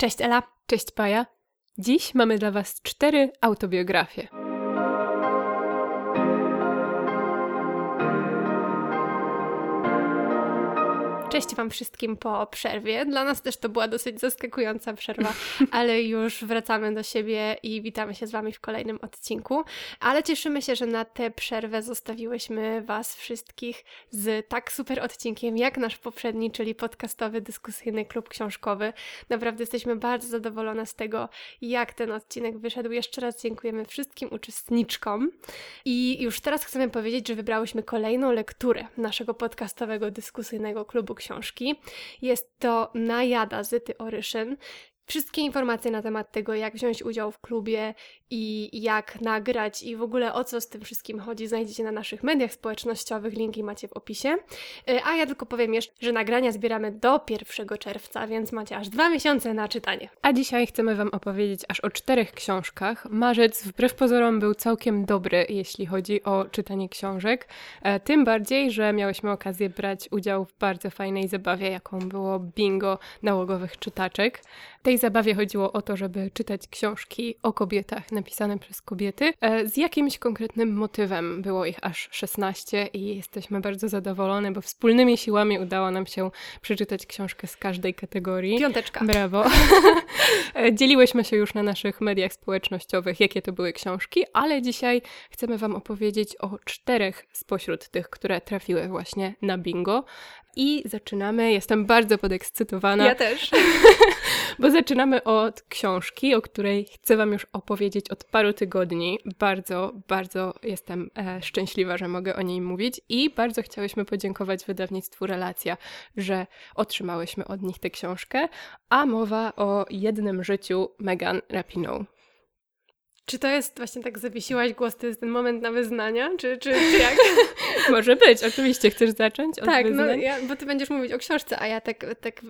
Cześć Ela. Cześć Paja. Dziś mamy dla Was cztery autobiografie. Cześć Wam wszystkim po przerwie. Dla nas też to była dosyć zaskakująca przerwa, ale już wracamy do siebie i witamy się z Wami w kolejnym odcinku. Ale cieszymy się, że na tę przerwę zostawiłyśmy Was wszystkich z tak super odcinkiem jak nasz poprzedni, czyli podcastowy, dyskusyjny klub książkowy. Naprawdę jesteśmy bardzo zadowolone z tego, jak ten odcinek wyszedł. Jeszcze raz dziękujemy wszystkim uczestniczkom. I już teraz chcemy powiedzieć, że wybrałyśmy kolejną lekturę naszego podcastowego, dyskusyjnego klubu książki. Jest to Najada Zyty Oryszyn. Wszystkie informacje na temat tego, jak wziąć udział w klubie i jak nagrać i w ogóle o co z tym wszystkim chodzi, znajdziecie na naszych mediach społecznościowych. Linki macie w opisie. Y, a ja tylko powiem jeszcze, że nagrania zbieramy do 1 czerwca, więc macie aż dwa miesiące na czytanie. A dzisiaj chcemy Wam opowiedzieć aż o czterech książkach. Marzec wbrew pozorom był całkiem dobry, jeśli chodzi o czytanie książek. E, tym bardziej, że miałyśmy okazję brać udział w bardzo fajnej zabawie, jaką było bingo nałogowych czytaczek. Tej zabawie chodziło o to, żeby czytać książki o kobietach napisane przez kobiety e, z jakimś konkretnym motywem. Było ich aż 16 i jesteśmy bardzo zadowolone, bo wspólnymi siłami udało nam się przeczytać książkę z każdej kategorii. Piąteczka. Brawo. Dzieliłyśmy się już na naszych mediach społecznościowych, jakie to były książki, ale dzisiaj chcemy Wam opowiedzieć o czterech spośród tych, które trafiły właśnie na bingo. I zaczynamy. Jestem bardzo podekscytowana. Ja też. bo zaczynamy od książki, o której chcę Wam już opowiedzieć od paru tygodni. Bardzo, bardzo jestem e, szczęśliwa, że mogę o niej mówić i bardzo chciałyśmy podziękować wydawnictwu Relacja, że otrzymałyśmy od nich tę książkę, a mowa o jednym życiu Megan Rapinoe. Czy to jest właśnie tak zawiesiłaś głos, to jest ten moment na wyznania, czy, czy, czy jak? Może być, oczywiście. Chcesz zacząć od Tak, no ja, bo ty będziesz mówić o książce, a ja tak, tak,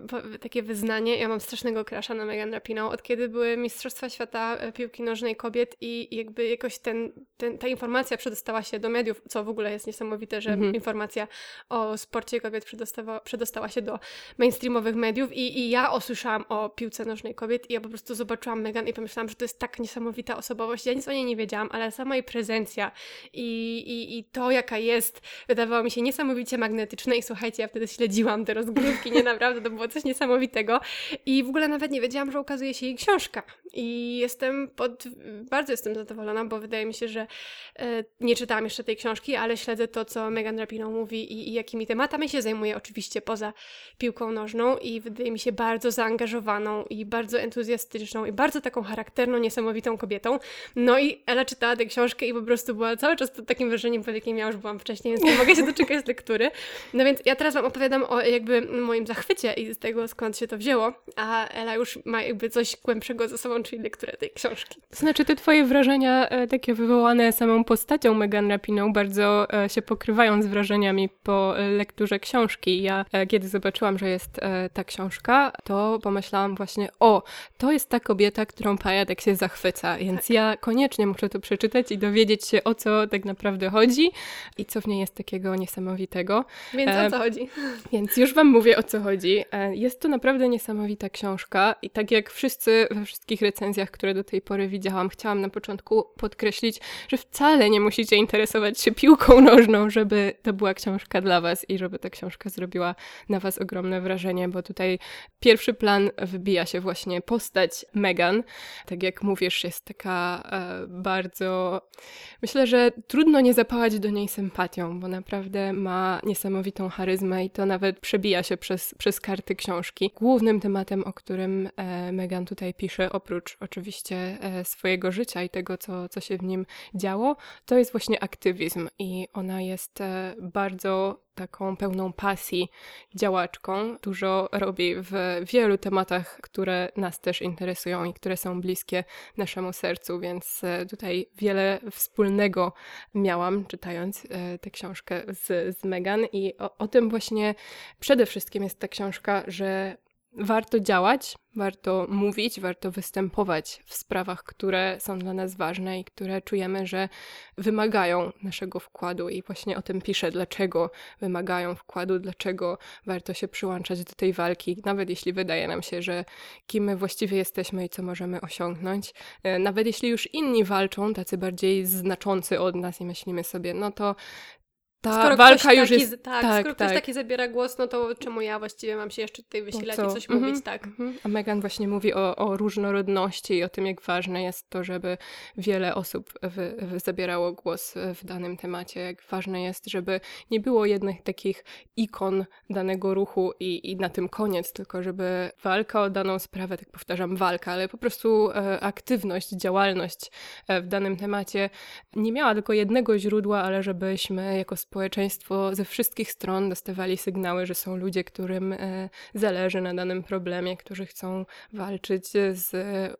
takie wyznanie, ja mam strasznego crusha na Megan Rapinoe, od kiedy były Mistrzostwa Świata e, Piłki Nożnej Kobiet i jakby jakoś ten, ten, ta informacja przedostała się do mediów, co w ogóle jest niesamowite, że Mhm. informacja o sporcie kobiet przedostała, przedostała się do mainstreamowych mediów i, i ja usłyszałam o piłce nożnej kobiet i ja po prostu zobaczyłam Megan i pomyślałam, że to jest tak niesamowita osobowość. Ja nic o niej nie wiedziałam, ale sama jej prezencja i, i, i to, jaka jest, wydawało mi się niesamowicie magnetyczne i słuchajcie, ja wtedy śledziłam te rozgrywki, nie naprawdę, to było coś niesamowitego. I w ogóle nawet nie wiedziałam, że ukazuje się jej książka. I jestem pod, bardzo jestem zadowolona, bo wydaje mi się, że e, nie czytałam jeszcze tej książki, ale śledzę to, co Megan Rapinoe mówi i, i jakimi tematami się zajmuje, oczywiście poza piłką nożną i wydaje mi się bardzo zaangażowaną i bardzo entuzjastyczną i bardzo taką charakterną, niesamowitą kobietą. No i Ela czytała tę książkę i po prostu była cały czas pod takim wrażeniem, pod jakim ja już byłam wcześniej, więc nie mogę się doczekać lektury. No więc ja teraz Wam opowiadam o jakby moim zachwycie i z tego, skąd się to wzięło, a Ela już ma jakby coś głębszego ze sobą, czyli lekturę tej książki. Znaczy, te twoje wrażenia, e, takie wywołane samą postacią Megan Rapinoe, bardzo e, się pokrywają z wrażeniami po e, lekturze książki. Ja, kiedy zobaczyłam, że jest ta książka, to pomyślałam właśnie, o, to jest ta kobieta, którą Paja tak się zachwyca, więc ja koniecznie muszę to przeczytać i dowiedzieć się, o co tak naprawdę chodzi i co w niej jest takiego niesamowitego. Więc E, o co chodzi? Więc już Wam mówię o co chodzi. E, Jest to naprawdę niesamowita książka i tak jak wszyscy we wszystkich recenzjach, które do tej pory widziałam, chciałam na początku podkreślić, że wcale nie musicie interesować się piłką nożną, żeby to była książka dla Was i żeby ta książka zrobiła na Was ogromne wrażenie, bo tutaj pierwszy plan wybija się właśnie postać Megan. Tak jak mówisz, jest taka e, bardzo Myślę, że trudno nie zapałać do niej sympatią, bo naprawdę ma niesamowitą charyzmę i to nawet przebija się przez, przez karty książki. Głównym tematem, o którym e, Megan tutaj pisze, oprócz oczywiście e, swojego życia i tego, co, co się w nim działo, to jest właśnie aktywizm i ona jest bardzo taką pełną pasji działaczką. Dużo robi w wielu tematach, które nas też interesują i które są bliskie naszemu sercu, więc e, tutaj wiele wspólnego miałam czytając e, tę książkę z, z Megan i o, o tym właśnie przede wszystkim jest ta książka, że warto działać, warto mówić, warto występować w sprawach, które są dla nas ważne i które czujemy, że wymagają naszego wkładu. I właśnie o tym piszę, dlaczego wymagają wkładu, dlaczego warto się przyłączać do tej walki, nawet jeśli wydaje nam się, że kim my właściwie jesteśmy i co możemy osiągnąć. E, nawet jeśli już inni walczą, tacy bardziej znaczący od nas i myślimy sobie, no to ta skoro walka już taki, jest... Tak, tak skoro tak. ktoś taki zabiera głos, no to czemu ja właściwie mam się jeszcze tutaj wysilać i coś mm -hmm, mówić, tak. Mm -hmm. A Megan właśnie mówi o, o, różnorodności i o tym, jak ważne jest to, żeby wiele osób wy, wy zabierało głos w danym temacie, jak ważne jest, żeby nie było jednych takich ikon danego ruchu i, i na tym koniec, tylko żeby walka o daną sprawę, tak powtarzam, walka, ale po prostu e, aktywność, działalność e, w danym temacie nie miała tylko jednego źródła, ale żebyśmy jako społeczeństwo ze wszystkich stron dostawali sygnały, że są ludzie, którym e, zależy na danym problemie, którzy chcą walczyć z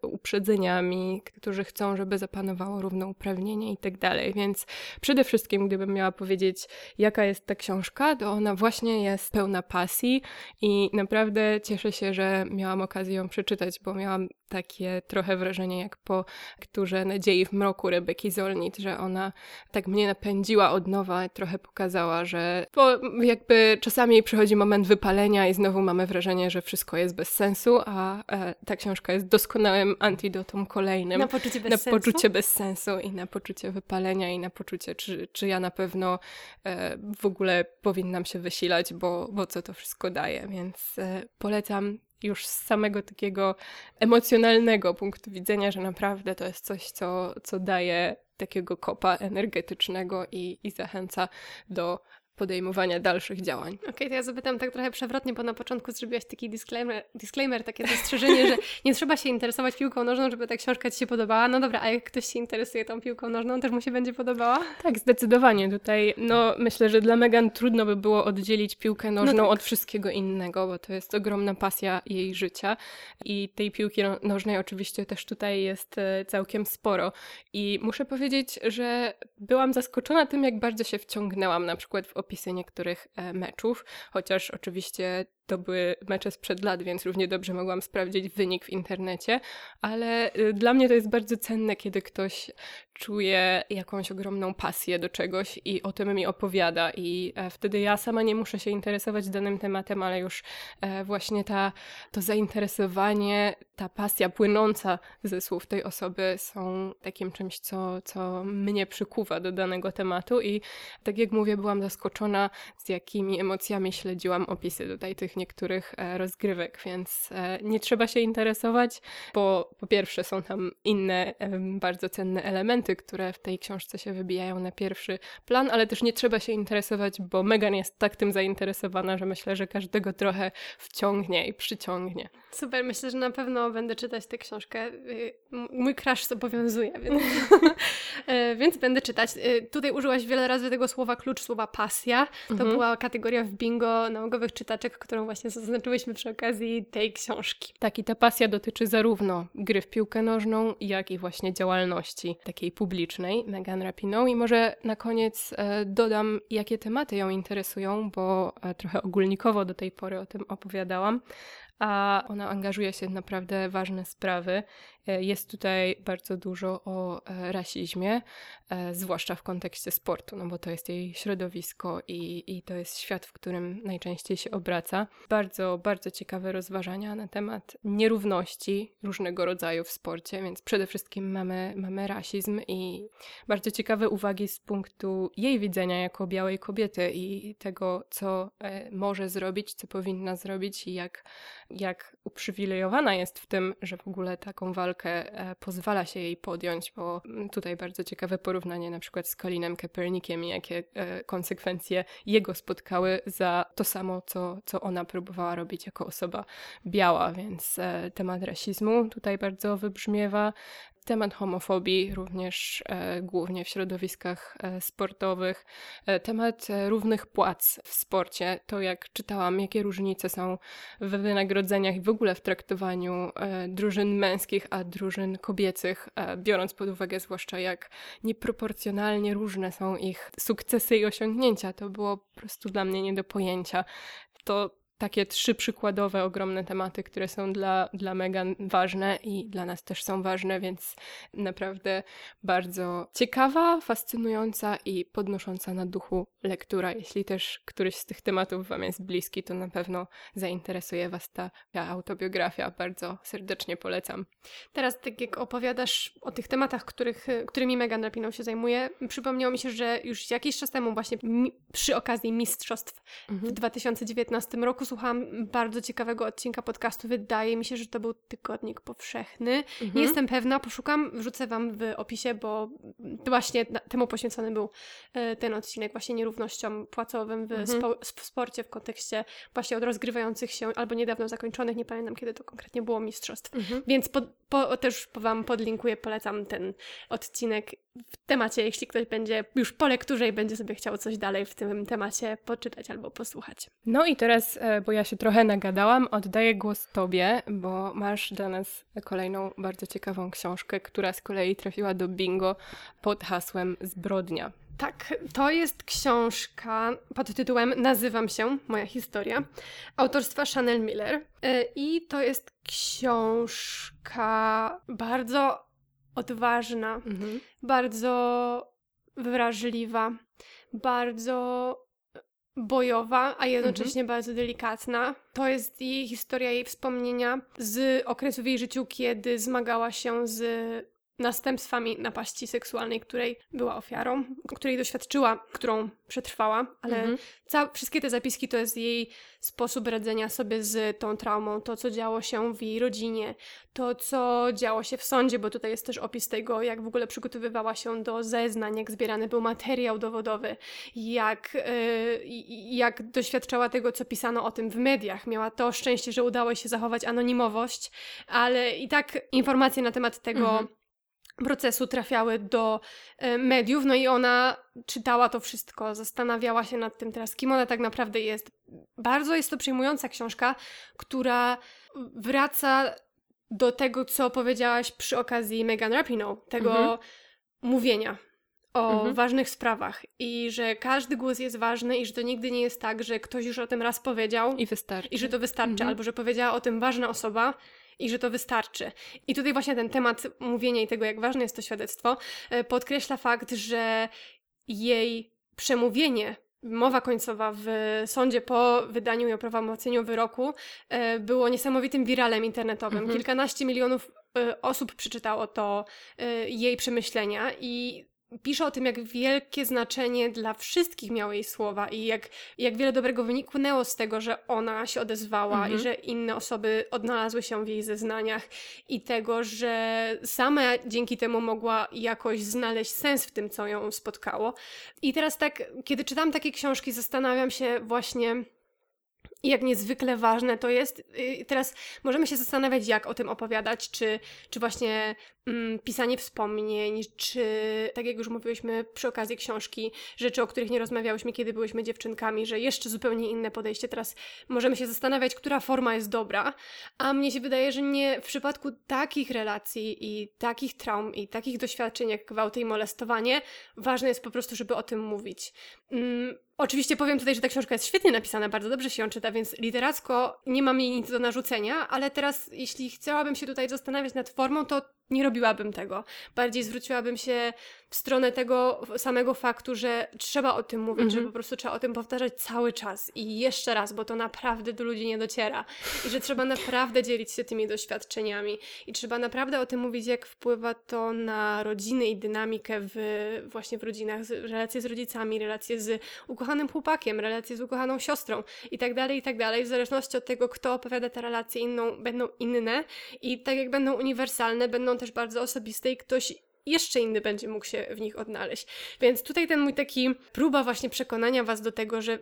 uprzedzeniami, którzy chcą, żeby zapanowało równouprawnienie i tak dalej. Więc przede wszystkim, gdybym miała powiedzieć, jaka jest ta książka, to ona właśnie jest pełna pasji i naprawdę cieszę się, że miałam okazję ją przeczytać, bo miałam takie trochę wrażenie jak po którze Nadziei w mroku Rebeki Zolnit, że ona tak mnie napędziła od nowa, trochę pokazała, że bo jakby czasami przychodzi moment wypalenia i znowu mamy wrażenie, że wszystko jest bez sensu, a e, ta książka jest doskonałym antidotum kolejnym na poczucie bez, na sensu? poczucie bez sensu i na poczucie wypalenia i na poczucie, czy, czy ja na pewno e, w ogóle powinnam się wysilać, bo, bo co to wszystko daje, więc e, polecam już z samego takiego emocjonalnego punktu widzenia, że naprawdę to jest coś, co, co daje takiego kopa energetycznego i, i zachęca do podejmowania dalszych działań. Okej, okay, to ja zapytam tak trochę przewrotnie, bo na początku zrobiłaś taki disclaimer, disclaimer takie zastrzeżenie, że nie trzeba się interesować piłką nożną, żeby ta książka Ci się podobała. No dobra, a jak ktoś się interesuje tą piłką nożną, też mu się będzie podobała? Tak, zdecydowanie. Tutaj, no myślę, że dla Megan trudno by było oddzielić piłkę nożną no tak. od wszystkiego innego, bo to jest ogromna pasja jej życia i tej piłki no, nożnej oczywiście też tutaj jest e, całkiem sporo. I muszę powiedzieć, że byłam zaskoczona tym, jak bardzo się wciągnęłam na przykład w opisy niektórych e, meczów, chociaż oczywiście to były mecze sprzed lat, więc równie dobrze mogłam sprawdzić wynik w internecie, ale y, dla mnie to jest bardzo cenne, kiedy ktoś czuje jakąś ogromną pasję do czegoś i o tym mi opowiada. I e, wtedy ja sama nie muszę się interesować danym tematem, ale już e, właśnie ta, to zainteresowanie, ta pasja płynąca ze słów tej osoby są takim czymś, co, co mnie przykuwa do danego tematu. I tak jak mówię, byłam zaskoczona z jakimi emocjami śledziłam opisy tutaj tych niektórych e, rozgrywek, więc e, nie trzeba się interesować, bo po pierwsze są tam inne bardzo cenne elementy, które w tej książce się wybijają na pierwszy plan, ale też nie trzeba się interesować, bo Megan jest tak tym zainteresowana, że myślę, że każdego trochę wciągnie i przyciągnie. Super, myślę, że na pewno będę czytać tę książkę. Y, mój crash zobowiązuje, więc, e, więc będę czytać. Y, tutaj użyłaś wiele razy tego słowa klucz, słowa pasja. To mhm. była kategoria w bingo nałogowych czytaczek, którą właśnie zaznaczyłyśmy przy okazji tej książki. Tak, i ta pasja dotyczy zarówno gry w piłkę nożną, jak i właśnie działalności takiej publicznej Megan Rapinoe. I może na koniec e, dodam, jakie tematy ją interesują, bo e, trochę ogólnikowo do tej pory o tym opowiadałam a ona angażuje się w naprawdę ważne sprawy. E, jest tutaj bardzo dużo o e, rasizmie, e, zwłaszcza w kontekście sportu, no bo to jest jej środowisko i, i to jest świat, w którym najczęściej się obraca. Bardzo, bardzo ciekawe rozważania na temat nierówności różnego rodzaju w sporcie, więc przede wszystkim mamy, mamy rasizm i bardzo ciekawe uwagi z punktu jej widzenia jako białej kobiety i tego, co może zrobić, co powinna zrobić i jak, jak uprzywilejowana jest w tym, że w ogóle taką walkę walkę e, pozwala się jej podjąć, bo mm, tutaj bardzo ciekawe porównanie na przykład z Colinem Kaepernickiem i jakie e, konsekwencje jego spotkały za to samo, co, co ona próbowała robić jako osoba biała, więc e, temat rasizmu tutaj bardzo wybrzmiewa. Temat homofobii również e, głównie w środowiskach e, sportowych. E, temat równych płac w sporcie. To jak czytałam, jakie różnice są w wynagrodzeniach i w ogóle w traktowaniu drużyn męskich, a drużyn kobiecych, biorąc pod uwagę zwłaszcza jak nieproporcjonalnie różne są ich sukcesy i osiągnięcia. To było po prostu dla mnie nie do pojęcia. To takie trzy przykładowe, ogromne tematy, które są dla, dla Megan ważne i dla nas też są ważne, więc naprawdę bardzo ciekawa, fascynująca i podnosząca na duchu lektura. Jeśli też któryś z tych tematów Wam jest bliski, to na pewno zainteresuje Was ta, autobiografia. Bardzo serdecznie polecam. Teraz, tak jak opowiadasz o tych tematach, których, którymi Megan Rapinoe się zajmuje, przypomniało mi się, że już jakiś czas temu, właśnie przy okazji Mistrzostw mhm. w 2019 roku, słuchałam bardzo ciekawego odcinka podcastu. Wydaje mi się, że to był tygodnik powszechny. Mhm. Nie jestem pewna, poszukam, wrzucę Wam w opisie, bo właśnie temu poświęcony był e, ten odcinek, właśnie nierównościom płacowym w, mhm. spo, w sporcie w kontekście właśnie od rozgrywających się albo niedawno zakończonych, nie pamiętam kiedy to konkretnie było mistrzostw. Mhm. Więc po, po, też Wam podlinkuję, polecam ten odcinek w temacie, jeśli ktoś będzie już po lekturze i będzie sobie chciał coś dalej w tym temacie poczytać albo posłuchać. No i teraz, e, bo ja się trochę nagadałam, oddaję głos Tobie, bo masz dla nas kolejną bardzo ciekawą książkę, która z kolei trafiła do bingo pod hasłem Zbrodnia. Tak, to jest książka pod tytułem Nazywam się, moja historia, autorstwa Chanel Miller. E, I to jest książka bardzo odważna, mhm. bardzo wrażliwa, bardzo bojowa, a jednocześnie mhm. bardzo delikatna. To jest jej historia, jej wspomnienia z okresu w jej życiu, kiedy zmagała się z następstwami napaści seksualnej, której była ofiarą, której doświadczyła, którą przetrwała, ale mhm. ca- wszystkie te zapiski to jest jej sposób radzenia sobie z tą traumą, to co działo się w jej rodzinie, to co działo się w sądzie, bo tutaj jest też opis tego, jak w ogóle przygotowywała się do zeznań, jak zbierany był materiał dowodowy, jak, yy, jak doświadczała tego, co pisano o tym w mediach. Miała to szczęście, że udało się zachować anonimowość, ale i tak informacje na temat tego, mhm procesu trafiały do e, mediów, no i ona czytała to wszystko, zastanawiała się nad tym teraz, kim ona tak naprawdę jest. Bardzo jest to przejmująca książka, która wraca do tego, co powiedziałaś przy okazji Megan Rapinoe, tego mhm. mówienia o mhm. ważnych sprawach i że każdy głos jest ważny i że to nigdy nie jest tak, że ktoś już o tym raz powiedział i wystarczy. I że to wystarczy, mhm. albo że powiedziała o tym ważna osoba i że to wystarczy. I tutaj właśnie ten temat mówienia i tego, jak ważne jest to świadectwo, e, podkreśla fakt, że jej przemówienie mowa końcowa w sądzie po wydaniu i oprawomocnieniu wyroku e, było niesamowitym wiralem internetowym. Mhm. Kilkanaście milionów e, osób przeczytało to jej przemyślenia i pisze o tym, jak wielkie znaczenie dla wszystkich miały jej słowa i jak, jak wiele dobrego wyniknęło z tego, że ona się odezwała mhm. i że inne osoby odnalazły się w jej zeznaniach i tego, że sama dzięki temu mogła jakoś znaleźć sens w tym, co ją spotkało. I teraz tak, kiedy czytam takie książki, zastanawiam się właśnie i jak niezwykle ważne to jest. I teraz możemy się zastanawiać, jak o tym opowiadać, czy, czy właśnie mm, pisanie wspomnień, czy tak jak już mówiłyśmy przy okazji książki, rzeczy, o których nie rozmawiałyśmy, kiedy byłyśmy dziewczynkami, że jeszcze zupełnie inne podejście. Teraz możemy się zastanawiać, która forma jest dobra, a mnie się wydaje, że nie w przypadku takich relacji i takich traum i takich doświadczeń jak gwałty i molestowanie, ważne jest po prostu, żeby o tym mówić. Mm, Oczywiście powiem tutaj, że ta książka jest świetnie napisana, bardzo dobrze się ją czyta, więc literacko nie mam jej nic do narzucenia, ale teraz, jeśli chciałabym się tutaj zastanawiać nad formą, to nie robiłabym tego. Bardziej zwróciłabym się w stronę tego samego faktu, że trzeba o tym mówić, mm -hmm. że mhm. po prostu trzeba o tym powtarzać cały czas i jeszcze raz, bo to naprawdę do ludzi nie dociera. I że trzeba naprawdę dzielić się tymi doświadczeniami. I trzeba naprawdę o tym mówić, jak wpływa to na rodziny i dynamikę w, właśnie w rodzinach, relacje z rodzicami, relacje z ukochanym chłopakiem, relacje z ukochaną siostrą i tak dalej, i tak dalej. W zależności od tego, kto opowiada te relacje inną, będą inne i tak jak będą uniwersalne, będą też bardzo osobiste i ktoś jeszcze inny będzie mógł się w nich odnaleźć. Więc tutaj ten mój taki próba właśnie przekonania Was do tego, że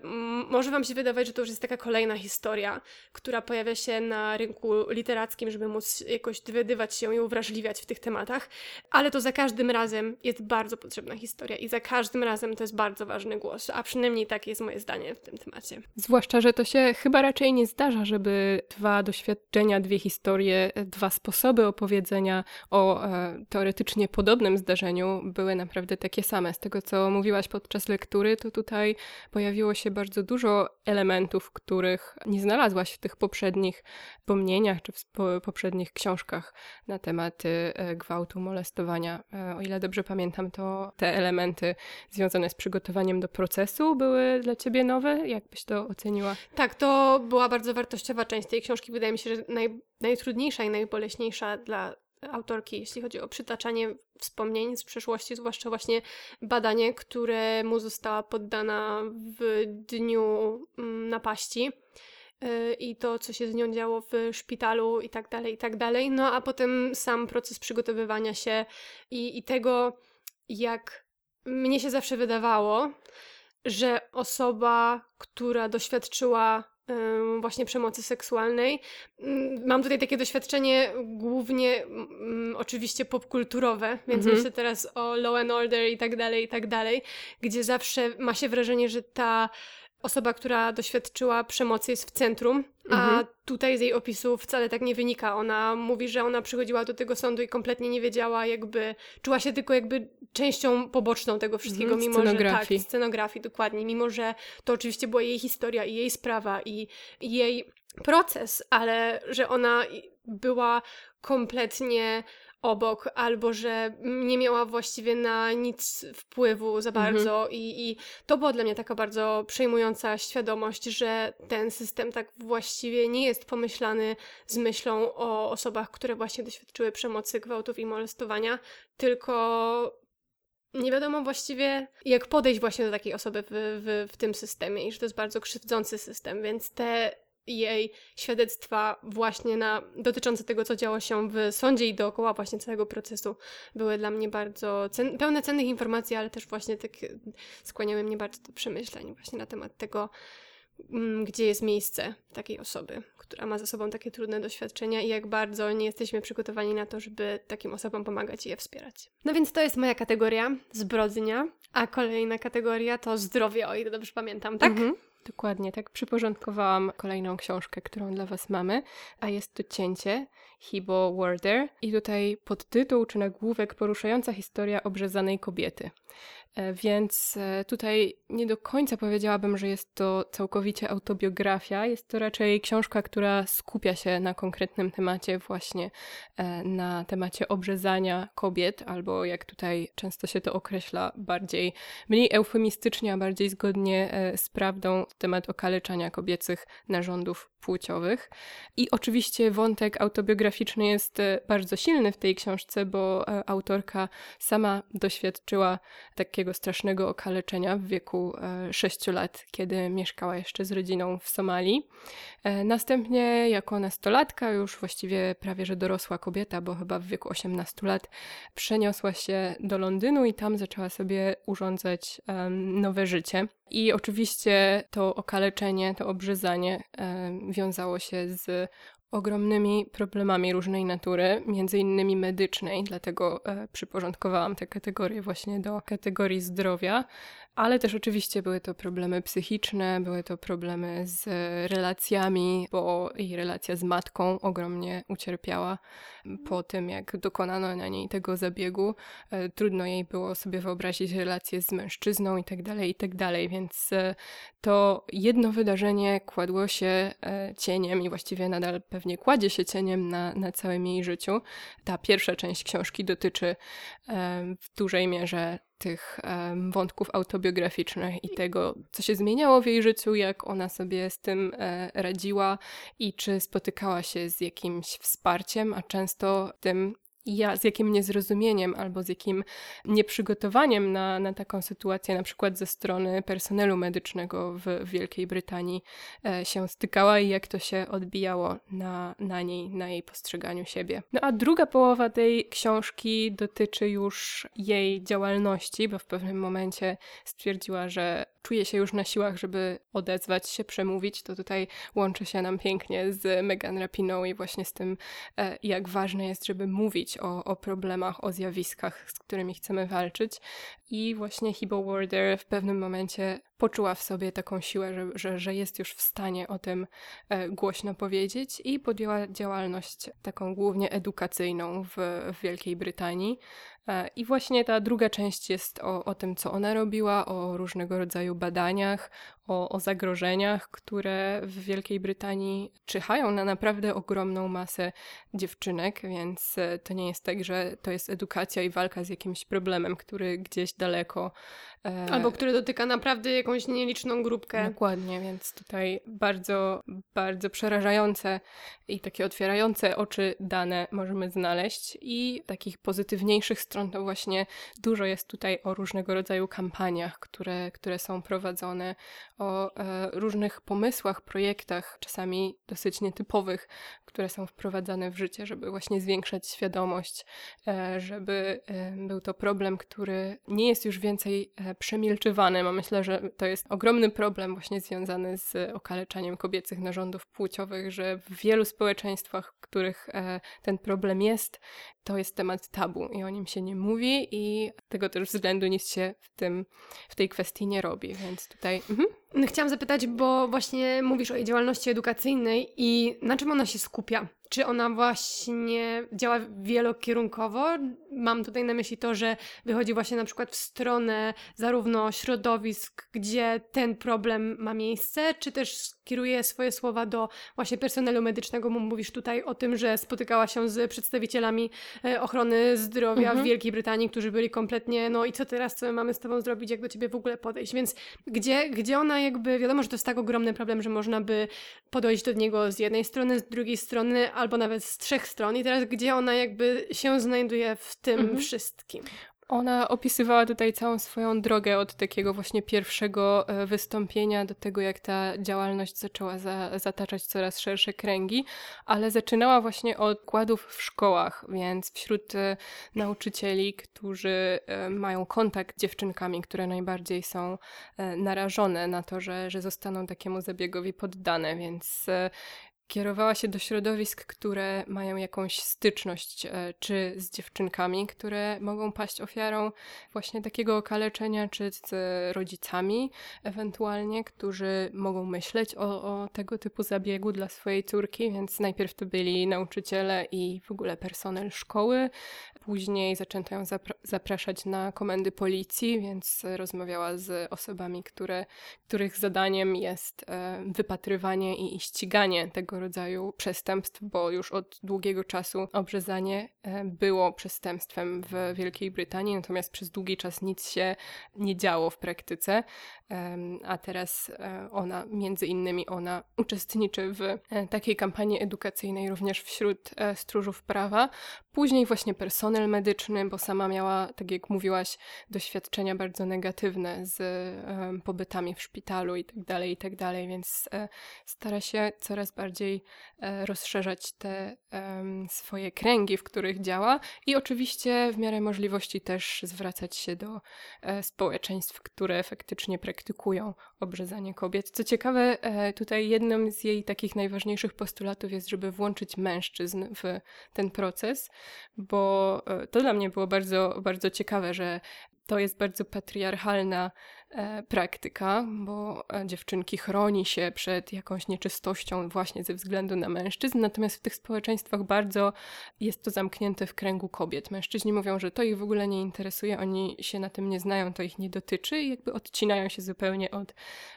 może Wam się wydawać, że to już jest taka kolejna historia, która pojawia się na rynku literackim, żeby móc jakoś dowiadywać się i uwrażliwiać w tych tematach, ale to za każdym razem jest bardzo potrzebna historia i za każdym razem to jest bardzo ważny głos, a przynajmniej takie jest moje zdanie w tym temacie. Zwłaszcza, że to się chyba raczej nie zdarza, żeby dwa doświadczenia, dwie historie, dwa sposoby opowiedzenia o e, teoretycznie podobnych podobnym zdarzeniu były naprawdę takie same. Z tego, co mówiłaś podczas lektury, to tutaj pojawiło się bardzo dużo elementów, których nie znalazłaś w tych poprzednich wspomnieniach czy w poprzednich książkach na tematy gwałtu, molestowania. E, o ile dobrze pamiętam, to te elementy związane z przygotowaniem do procesu były dla ciebie nowe? Jak byś to oceniła? Tak, to była bardzo wartościowa część tej książki. Wydaje mi się, że naj, najtrudniejsza i najboleśniejsza dla autorki, jeśli chodzi o przytaczanie wspomnień z przeszłości, zwłaszcza właśnie badanie, któremu została poddana w dniu mm, napaści y, i to, co się z nią działo w szpitalu i tak dalej, i tak dalej. No a potem sam proces przygotowywania się i, i tego, jak mnie się zawsze wydawało, że osoba, która doświadczyła właśnie przemocy seksualnej. Mm, mam tutaj takie doświadczenie głównie mm, oczywiście popkulturowe, więc mhm. myślę teraz o Law and Order i tak dalej, i tak dalej, gdzie zawsze ma się wrażenie, że ta osoba, która doświadczyła przemocy jest w centrum, mhm. a tutaj z jej opisu wcale tak nie wynika. Ona mówi, że ona przychodziła do tego sądu i kompletnie nie wiedziała, jakby czuła się tylko jakby częścią poboczną tego wszystkiego, mhm, mimo że tak, scenografii dokładnie, mimo że to oczywiście była jej historia i jej sprawa i, i jej proces, ale że ona była kompletnie obok, albo że nie miała właściwie na nic wpływu za mhm. bardzo. Mhm. I, I to była dla mnie taka bardzo przejmująca świadomość, że ten system tak właściwie nie jest pomyślany z myślą o osobach, które właśnie doświadczyły przemocy, gwałtów i molestowania, tylko nie wiadomo właściwie, jak podejść właśnie do takiej osoby w, w, w tym systemie i że to jest bardzo krzywdzący system, więc te jej świadectwa właśnie na, dotyczące tego, co działo się w sądzie i dookoła właśnie całego procesu były dla mnie bardzo cen, pełne cennych informacji, ale też właśnie tak skłaniały mnie bardzo do przemyśleń właśnie na temat tego, mm, gdzie jest miejsce takiej osoby, która ma za sobą takie trudne doświadczenia i jak bardzo nie jesteśmy przygotowani na to, żeby takim osobom pomagać i je wspierać. No więc to jest moja kategoria zbrodnia, a kolejna kategoria to zdrowie, o ile dobrze pamiętam, tak? Mhm. Dokładnie, tak przyporządkowałam kolejną książkę, którą dla Was mamy, a jest to Cięcie Hibo Warder i tutaj podtytuł czy nagłówek poruszająca historia obrzezanej kobiety. E, więc e, tutaj nie do końca powiedziałabym, że jest to całkowicie autobiografia. Jest to raczej książka, która skupia się na konkretnym temacie, właśnie e, na temacie obrzezania kobiet, albo jak tutaj często się to określa, bardziej mniej eufemistycznie, a bardziej zgodnie z prawdą, temat okaleczania kobiecych narządów płciowych. I oczywiście wątek autobiograficzny jest bardzo silny w tej książce, bo autorka sama doświadczyła takiego takiego strasznego okaleczenia w wieku 6 e, lat, kiedy mieszkała jeszcze z rodziną w Somalii. E, następnie jako nastolatka, już właściwie prawie że dorosła kobieta, bo chyba w wieku 18 lat, przeniosła się do Londynu i tam zaczęła sobie urządzać nowe życie. I oczywiście to okaleczenie, to obrzezanie wiązało się z ogromnymi problemami różnej natury, między innymi medycznej, dlatego e, przyporządkowałam tę kategorię właśnie do kategorii zdrowia, ale też oczywiście były to problemy psychiczne, były to problemy z relacjami, bo jej relacja z matką ogromnie ucierpiała po tym, jak dokonano na niej tego zabiegu. E, trudno jej było sobie wyobrazić relację z mężczyzną i tak dalej, i tak więc e, to jedno wydarzenie kładło się e, cieniem i właściwie nadal pewnie kładzie się cieniem na, na całym jej życiu. Ta pierwsza część książki dotyczy w dużej mierze tych um, wątków autobiograficznych i tego, co się zmieniało w jej życiu, jak ona sobie z tym e, radziła i czy spotykała się z jakimś wsparciem, a często tym ja z jakim niezrozumieniem albo z jakim nieprzygotowaniem na, na taką sytuację, na przykład ze strony personelu medycznego w Wielkiej Brytanii e, się stykała i jak to się odbijało na, na niej, na jej postrzeganiu siebie. No a druga połowa tej książki dotyczy już jej działalności, bo w pewnym momencie stwierdziła, że czuje się już na siłach, żeby odezwać się, przemówić, to tutaj łączy się nam pięknie z Megan Rapiną i właśnie z tym, e, jak ważne jest, żeby mówić o, o problemach, o zjawiskach, z którymi chcemy walczyć. I właśnie Hibo Warder w pewnym momencie poczuła w sobie taką siłę, że, że, że jest już w stanie o tym e, głośno powiedzieć i podjęła działalność taką głównie edukacyjną w, w Wielkiej Brytanii. E, I właśnie ta druga część jest o, o tym, co ona robiła, o różnego rodzaju badaniach, o, o zagrożeniach, które w Wielkiej Brytanii czyhają na naprawdę ogromną masę dziewczynek, więc e, to nie jest tak, że to jest edukacja i walka z jakimś problemem, który gdzieś daleko. E... Albo który dotyka naprawdę jakąś nieliczną grupkę. Dokładnie, więc tutaj bardzo, bardzo przerażające i takie otwierające oczy dane możemy znaleźć i takich pozytywniejszych stron to właśnie dużo jest tutaj o różnego rodzaju kampaniach, które, które są prowadzone, o e, różnych pomysłach, projektach, czasami dosyć nietypowych, które są wprowadzane w życie, żeby właśnie zwiększać świadomość, e, żeby e, był to problem, który nie jest już więcej przemilczywany. Bo myślę, że to jest ogromny problem właśnie związany z okaleczaniem kobiecych narządów płciowych, że w wielu społeczeństwach, w których ten problem jest, to jest temat tabu i o nim się nie mówi i tego też względu nic się w, tym, w tej kwestii nie robi, więc tutaj... Mhm. Chciałam zapytać, bo właśnie mówisz o jej działalności edukacyjnej i na czym ona się skupia? Czy ona właśnie działa wielokierunkowo? Mam tutaj na myśli to, że wychodzi właśnie na przykład w stronę zarówno środowisk, gdzie ten problem ma miejsce, czy też skieruje swoje słowa do właśnie personelu medycznego. Mówisz tutaj o tym, że spotykała się z przedstawicielami e, ochrony zdrowia mhm. w Wielkiej Brytanii, którzy byli kompletnie, no i co teraz, co my mamy z tobą zrobić, jak do ciebie w ogóle podejść. Więc gdzie, gdzie ona jakby, wiadomo, że to jest tak ogromny problem, że można by podejść do niego z jednej strony, z drugiej strony, albo nawet z trzech stron. I teraz gdzie ona jakby się znajduje w tym mhm. wszystkim? Ona opisywała tutaj całą swoją drogę od takiego właśnie pierwszego e, wystąpienia do tego, jak ta działalność zaczęła za, zataczać coraz szersze kręgi, ale zaczynała właśnie od kładów w szkołach, więc wśród e, nauczycieli, którzy e, mają kontakt z dziewczynkami, które najbardziej są narażone na to, że, że zostaną takiemu zabiegowi poddane, więc kierowała się do środowisk, które mają jakąś styczność, e, czy z dziewczynkami, które mogą paść ofiarą właśnie takiego okaleczenia, czy z rodzicami, ewentualnie, którzy mogą myśleć o, o tego typu zabiegu dla swojej córki, więc najpierw to byli nauczyciele i w ogóle personel szkoły, później zaczęto ją zapra zapraszać na komendy policji, więc rozmawiała z osobami, które, których zadaniem jest e, wypatrywanie i ściganie tego rodzaju przestępstw, bo już od długiego czasu obrzezanie e, było przestępstwem w Wielkiej Brytanii, natomiast przez długi czas nic się nie działo w praktyce, a teraz e, ona, między innymi ona uczestniczy w e, takiej kampanii edukacyjnej również wśród stróżów prawa. Później właśnie personel medyczny, bo sama miała, tak jak mówiłaś, doświadczenia bardzo negatywne z pobytami w szpitalu i tak dalej, i tak więc stara się coraz bardziej e, rozszerzać te swoje kręgi, w których działa i oczywiście w miarę możliwości też zwracać się do e, społeczeństw, które faktycznie praktykują obrzezanie kobiet. Co ciekawe, e, tutaj jednym z jej takich najważniejszych postulatów jest, żeby włączyć mężczyzn w ten proces, bo to dla mnie było bardzo, bardzo ciekawe, że to jest bardzo patriarchalna e, praktyka, bo e, dziewczynki chroni się przed jakąś nieczystością właśnie ze względu na mężczyzn, natomiast w tych społeczeństwach bardzo jest to zamknięte w kręgu kobiet. Mężczyźni mówią, że to ich w ogóle nie interesuje, oni się na tym nie znają, to ich nie dotyczy i jakby odcinają się zupełnie od,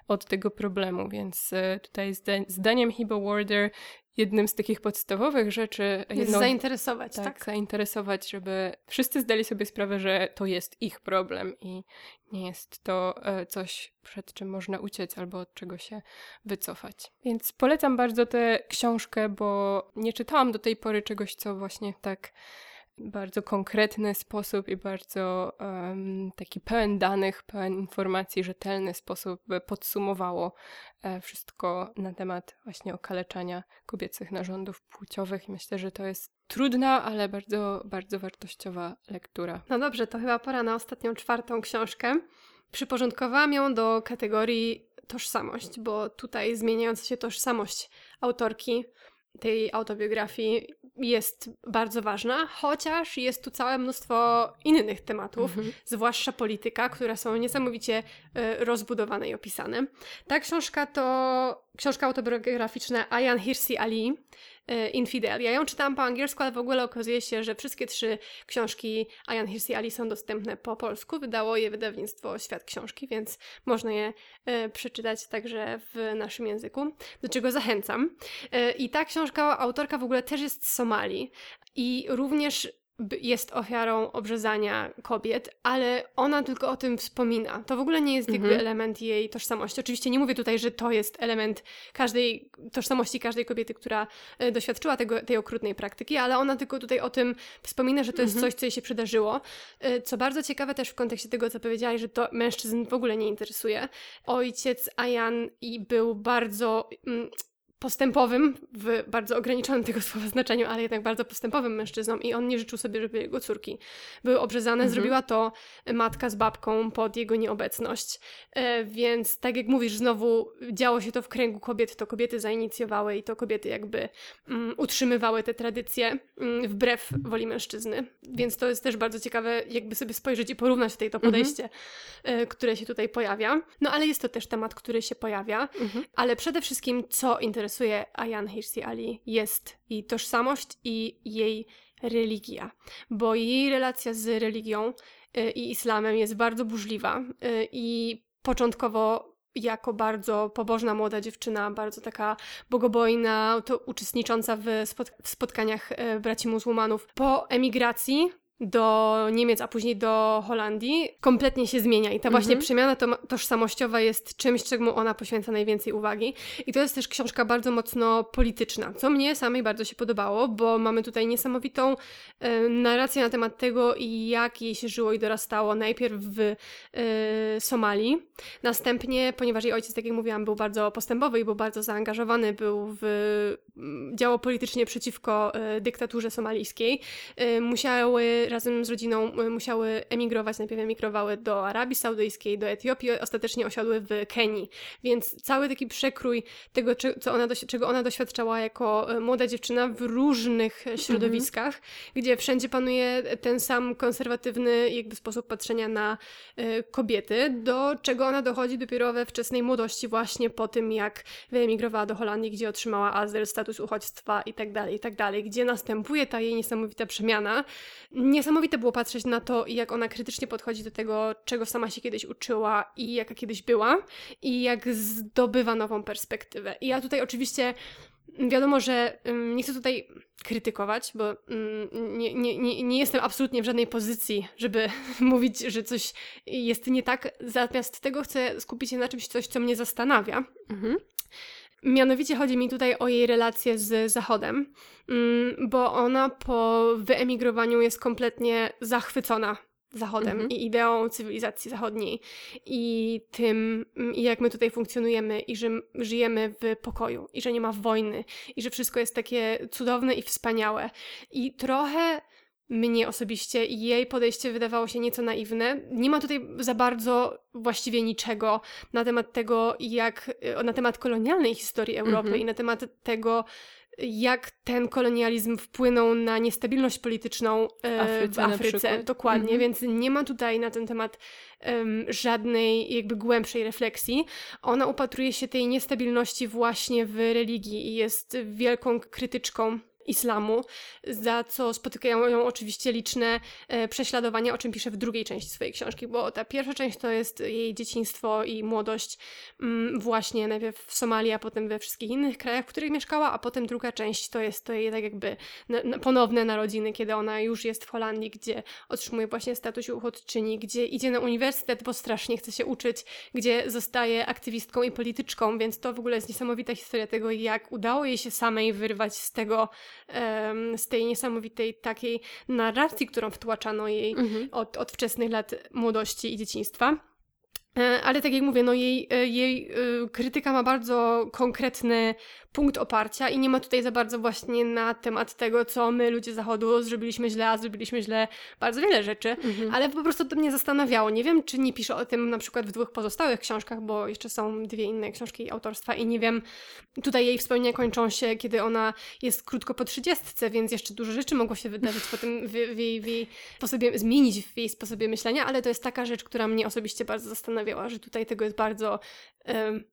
od tego problemu, więc e, tutaj zdaniem Hebo Warder jednym z takich podstawowych rzeczy. Jest jedną, zainteresować, tak, tak? Zainteresować, żeby wszyscy zdali sobie sprawę, że to jest ich problem i nie jest to e, coś, przed czym można uciec albo od czego się wycofać. Więc polecam bardzo tę książkę, bo nie czytałam do tej pory czegoś, co właśnie tak bardzo konkretny sposób i bardzo um, taki pełen danych, pełen informacji, rzetelny sposób podsumowało e, wszystko na temat właśnie okaleczania kobiecych narządów płciowych i myślę, że to jest trudna, ale bardzo, bardzo wartościowa lektura. No dobrze, to chyba pora na ostatnią, czwartą książkę. Przyporządkowałam ją do kategorii tożsamość, bo tutaj zmieniająca się tożsamość autorki tej autobiografii jest bardzo ważna, chociaż jest tu całe mnóstwo innych tematów, mhm. zwłaszcza polityka, które są niesamowicie y, rozbudowane i opisane. Ta książka to książka autobiograficzna Ayan Hirsi Ali, E, Infidel. Ja ją czytałam po angielsku, ale w ogóle okazuje się, że wszystkie trzy książki Ayan Hirsi Ali są dostępne po polsku. Wydało je wydawnictwo Świat Książki, więc można je e, przeczytać także w naszym języku, do czego zachęcam. E, I ta książka, autorka w ogóle też jest z Somalii i również jest ofiarą obrzezania kobiet, ale ona tylko o tym wspomina. To w ogóle nie jest mhm. jakby element jej tożsamości. Oczywiście nie mówię tutaj, że to jest element każdej tożsamości każdej kobiety, która e, doświadczyła tego, tej okrutnej praktyki, ale ona tylko tutaj o tym wspomina, że to jest mhm. coś, co jej się przydarzyło. E, co bardzo ciekawe też w kontekście tego, co powiedziałaś, że to mężczyzn w ogóle nie interesuje. Ojciec Ayan i był bardzo... Mm, postępowym, w bardzo ograniczonym tego słowa znaczeniu, ale jednak bardzo postępowym mężczyzną i on nie życzył sobie, żeby jego córki były obrzezane. Mhm. Zrobiła to matka z babką pod jego nieobecność. E, więc tak jak mówisz, znowu działo się to w kręgu kobiet, to kobiety zainicjowały i to kobiety jakby um, utrzymywały te tradycje um, wbrew woli mężczyzny. Więc to jest też bardzo ciekawe, jakby sobie spojrzeć i porównać tutaj to mhm. podejście, mhm. które się tutaj pojawia. No ale jest to też temat, który się pojawia, mhm. ale przede wszystkim co interesuje interesuje Ayan Hirsi Ali jest jej tożsamość i jej religia, bo jej relacja z religią y, i islamem jest bardzo burzliwa y, i początkowo jako bardzo pobożna młoda dziewczyna, bardzo taka bogobojna, to uczestnicząca w, spot w spotkaniach y, braci muzułmanów. Po emigracji do Niemiec, a później do Holandii, kompletnie się zmienia. I ta właśnie mhm. przemiana to, tożsamościowa jest czymś, czemu ona poświęca najwięcej uwagi. I to jest też książka bardzo mocno polityczna, co mnie samej bardzo się podobało, bo mamy tutaj niesamowitą e, narrację na temat tego, jak jej się żyło i dorastało. Najpierw w e, Somalii, następnie, ponieważ jej ojciec, tak jak mówiłam, był bardzo postępowy i był bardzo zaangażowany, był w działo politycznie przeciwko e, dyktaturze somalijskiej, musiały razem z rodziną e, musiały emigrować, najpierw emigrowały do Arabii Saudyjskiej, do Etiopii, ostatecznie osiadły w Kenii. Więc cały taki przekrój tego, co ona, czego ona doświadczała jako młoda dziewczyna w różnych środowiskach, mhm. gdzie wszędzie panuje ten sam konserwatywny jakby sposób patrzenia na kobiety, do czego ona dochodzi dopiero we wczesnej młodości, właśnie po tym, jak wyemigrowała do Holandii, gdzie otrzymała azyl, status uchodźstwa i tak dalej, i tak dalej, gdzie następuje ta jej niesamowita przemiana. Niesamowite było patrzeć na to, jak ona krytycznie podchodzi do tego, czego sama się kiedyś uczyła i jaka kiedyś była i jak zdobywa nową perspektywę. I ja tutaj oczywiście Wiadomo, że um, nie chcę tutaj krytykować, bo um, nie, nie, nie, nie jestem absolutnie w żadnej pozycji, żeby mówić, że coś jest nie tak. Zamiast tego chcę skupić się na czymś, coś, co mnie zastanawia. Mhm. Mianowicie chodzi mi tutaj o jej relację z Zachodem, mm, bo ona po wyemigrowaniu jest kompletnie zachwycona Zachodem mhm. i ideą cywilizacji zachodniej i tym, mm, jak my tutaj funkcjonujemy i że żyjemy w pokoju i że nie ma wojny i że wszystko jest takie cudowne i wspaniałe. I trochę mnie osobiście i jej podejście wydawało się nieco naiwne. Nie ma tutaj za bardzo właściwie niczego na temat tego, jak, e, na temat kolonialnej historii Europy mm -hmm. i na temat tego, jak ten kolonializm wpłynął na niestabilność polityczną Afryce, w Afryce. Dokładnie, -hmm. więc nie ma tutaj na ten temat um, żadnej jakby głębszej refleksji. Ona upatruje się tej niestabilności właśnie w religii i jest wielką krytyczką islamu, za co spotykają ją oczywiście liczne e, prześladowania, o czym pisze w drugiej części swojej książki, bo ta pierwsza część to jest jej dzieciństwo i młodość mm, właśnie najpierw w Somalii, a potem we wszystkich innych krajach, w których mieszkała, a potem druga część to jest to jej tak jakby ponowne narodziny, kiedy ona już jest w Holandii, gdzie otrzymuje właśnie status uchodźczyni, gdzie idzie na uniwersytet, bo strasznie chce się uczyć, gdzie zostaje aktywistką i polityczką, więc to w ogóle jest niesamowita historia tego, jak udało jej się samej wyrwać z tego z tej niesamowitej takiej narracji, którą wtłaczano jej mhm. od, od wczesnych lat młodości i dzieciństwa. E, ale tak jak mówię, no jej, e, jej e, krytyka ma bardzo konkretny punkt oparcia i nie ma tutaj za bardzo właśnie na temat tego, co my, ludzie Zachodu, zrobiliśmy źle, a zrobiliśmy źle bardzo wiele rzeczy, mhm. ale po prostu to mnie zastanawiało. Nie wiem, czy nie pisze o tym na przykład w dwóch pozostałych książkach, bo jeszcze są dwie inne książki autorstwa i nie wiem, tutaj jej wspomnienia kończą się, kiedy ona jest krótko po trzydziestce, więc jeszcze dużo rzeczy mogło się wydarzyć potem w, w, jej, w jej sposobie, zmienić w jej sposobie myślenia, ale to jest taka rzecz, która mnie osobiście bardzo zastanawiała, że tutaj tego jest bardzo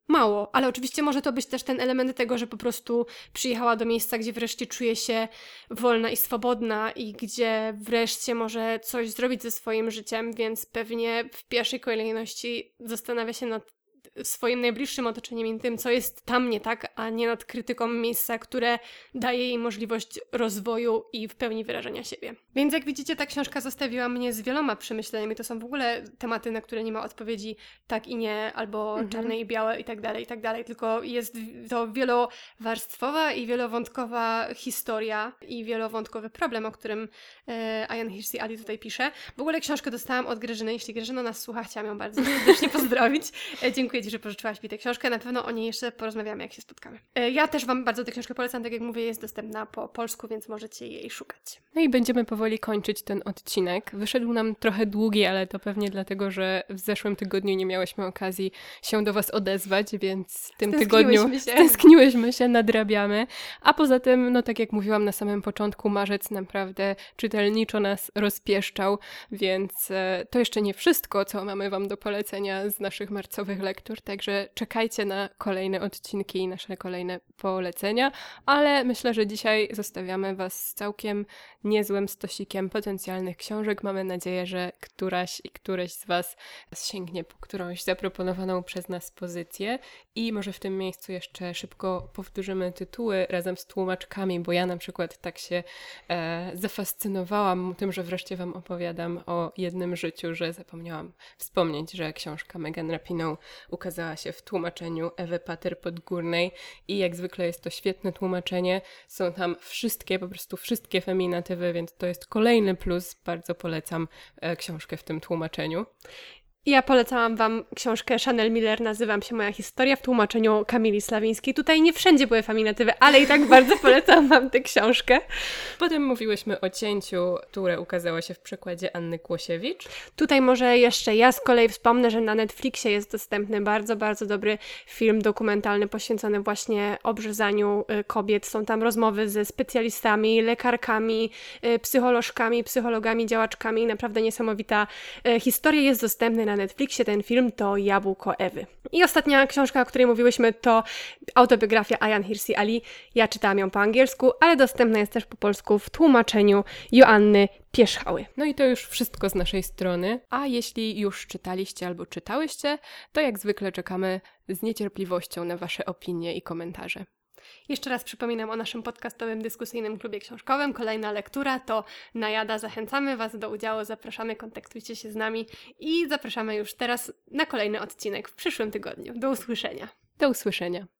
mało, ale oczywiście może to być też ten element tego, że po prostu przyjechała do miejsca, gdzie wreszcie czuje się wolna i swobodna i gdzie wreszcie może coś zrobić ze swoim życiem, więc pewnie w pierwszej kolejności zastanawia się nad swoim najbliższym otoczeniem i tym, co jest tam nie tak, a nie nad krytyką miejsca, które daje jej możliwość rozwoju i w pełni wyrażenia siebie. Więc jak widzicie, ta książka zostawiła mnie z wieloma przemyśleniami. To są w ogóle tematy, na które nie ma odpowiedzi tak i nie, albo mhm. czarne i białe i tak dalej, i tak dalej, tylko jest to wielowarstwowa i wielowątkowa historia i wielowątkowy problem, o którym e, Ayan Hirsi Ali tutaj pisze. W ogóle książkę dostałam od Grażyny. Jeśli Grażyna nas słucha, chciałam ją bardzo serdecznie pozdrowić. E, dziękuję Ci, że pożyczyłaś mi tę książkę. Na pewno o niej jeszcze porozmawiamy, jak się spotkamy. E, ja też Wam bardzo tę książkę polecam. Tak jak mówię, jest dostępna po polsku, więc możecie jej szukać. No i będziemy powoli kończyć ten odcinek. Wyszedł nam trochę długi, ale to pewnie dlatego, że w zeszłym tygodniu nie miałyśmy okazji się do Was odezwać, więc w tym tygodniu się. stęskniłyśmy się, nadrabiamy. A poza tym, no tak jak mówiłam na samym początku, marzec naprawdę czytelniczo nas rozpieszczał, więc e, to jeszcze nie wszystko, co mamy Wam do polecenia z naszych marcowych lektur także czekajcie na kolejne odcinki i nasze kolejne polecenia, ale myślę, że dzisiaj zostawiamy Was z całkiem niezłym stosikiem potencjalnych książek. Mamy nadzieję, że któraś i któreś z Was sięgnie po którąś zaproponowaną przez nas pozycję i może w tym miejscu jeszcze szybko powtórzymy tytuły razem z tłumaczkami, bo ja na przykład tak się e, zafascynowałam tym, że wreszcie Wam opowiadam o jednym życiu, że zapomniałam wspomnieć, że książka Megan Rapinoe ukazała się w tłumaczeniu Ewy Pater Podgórnej i jak zwykle jest to świetne tłumaczenie. Są tam wszystkie, po prostu wszystkie feminatywy, więc to jest kolejny plus. Bardzo polecam e, książkę w tym tłumaczeniu. Ja polecałam Wam książkę Chanel Miller, nazywam się Moja historia w tłumaczeniu Kamili Slawińskiej. Tutaj nie wszędzie były feminatywy, ale i tak bardzo polecam Wam tę książkę. Potem mówiłyśmy o cięciu, które ukazało się w przekładzie Anny Kłosiewicz. Tutaj może jeszcze ja z kolei wspomnę, że na Netflixie jest dostępny bardzo, bardzo dobry film dokumentalny poświęcony właśnie obrzezaniu y, kobiet. Są tam rozmowy ze specjalistami, lekarkami, y, psycholożkami, psychologami, działaczkami. Naprawdę niesamowita y, historia jest dostępna na Netflixie ten film to Jabłko Ewy. I ostatnia książka, o której mówiłyśmy, to autobiografia Ayan Hirsi Ali. Ja czytałam ją po angielsku, ale dostępna jest też po polsku w tłumaczeniu Joanny Pierzchały. No i to już wszystko z naszej strony. A jeśli już czytaliście albo czytałyście, to jak zwykle czekamy z niecierpliwością na Wasze opinie i komentarze. Jeszcze raz przypominam o naszym podcastowym dyskusyjnym klubie książkowym. Kolejna lektura to Najada. Zachęcamy Was do udziału, zapraszamy, kontaktujcie się z nami i zapraszamy już teraz na kolejny odcinek w przyszłym tygodniu. Do usłyszenia. Do usłyszenia.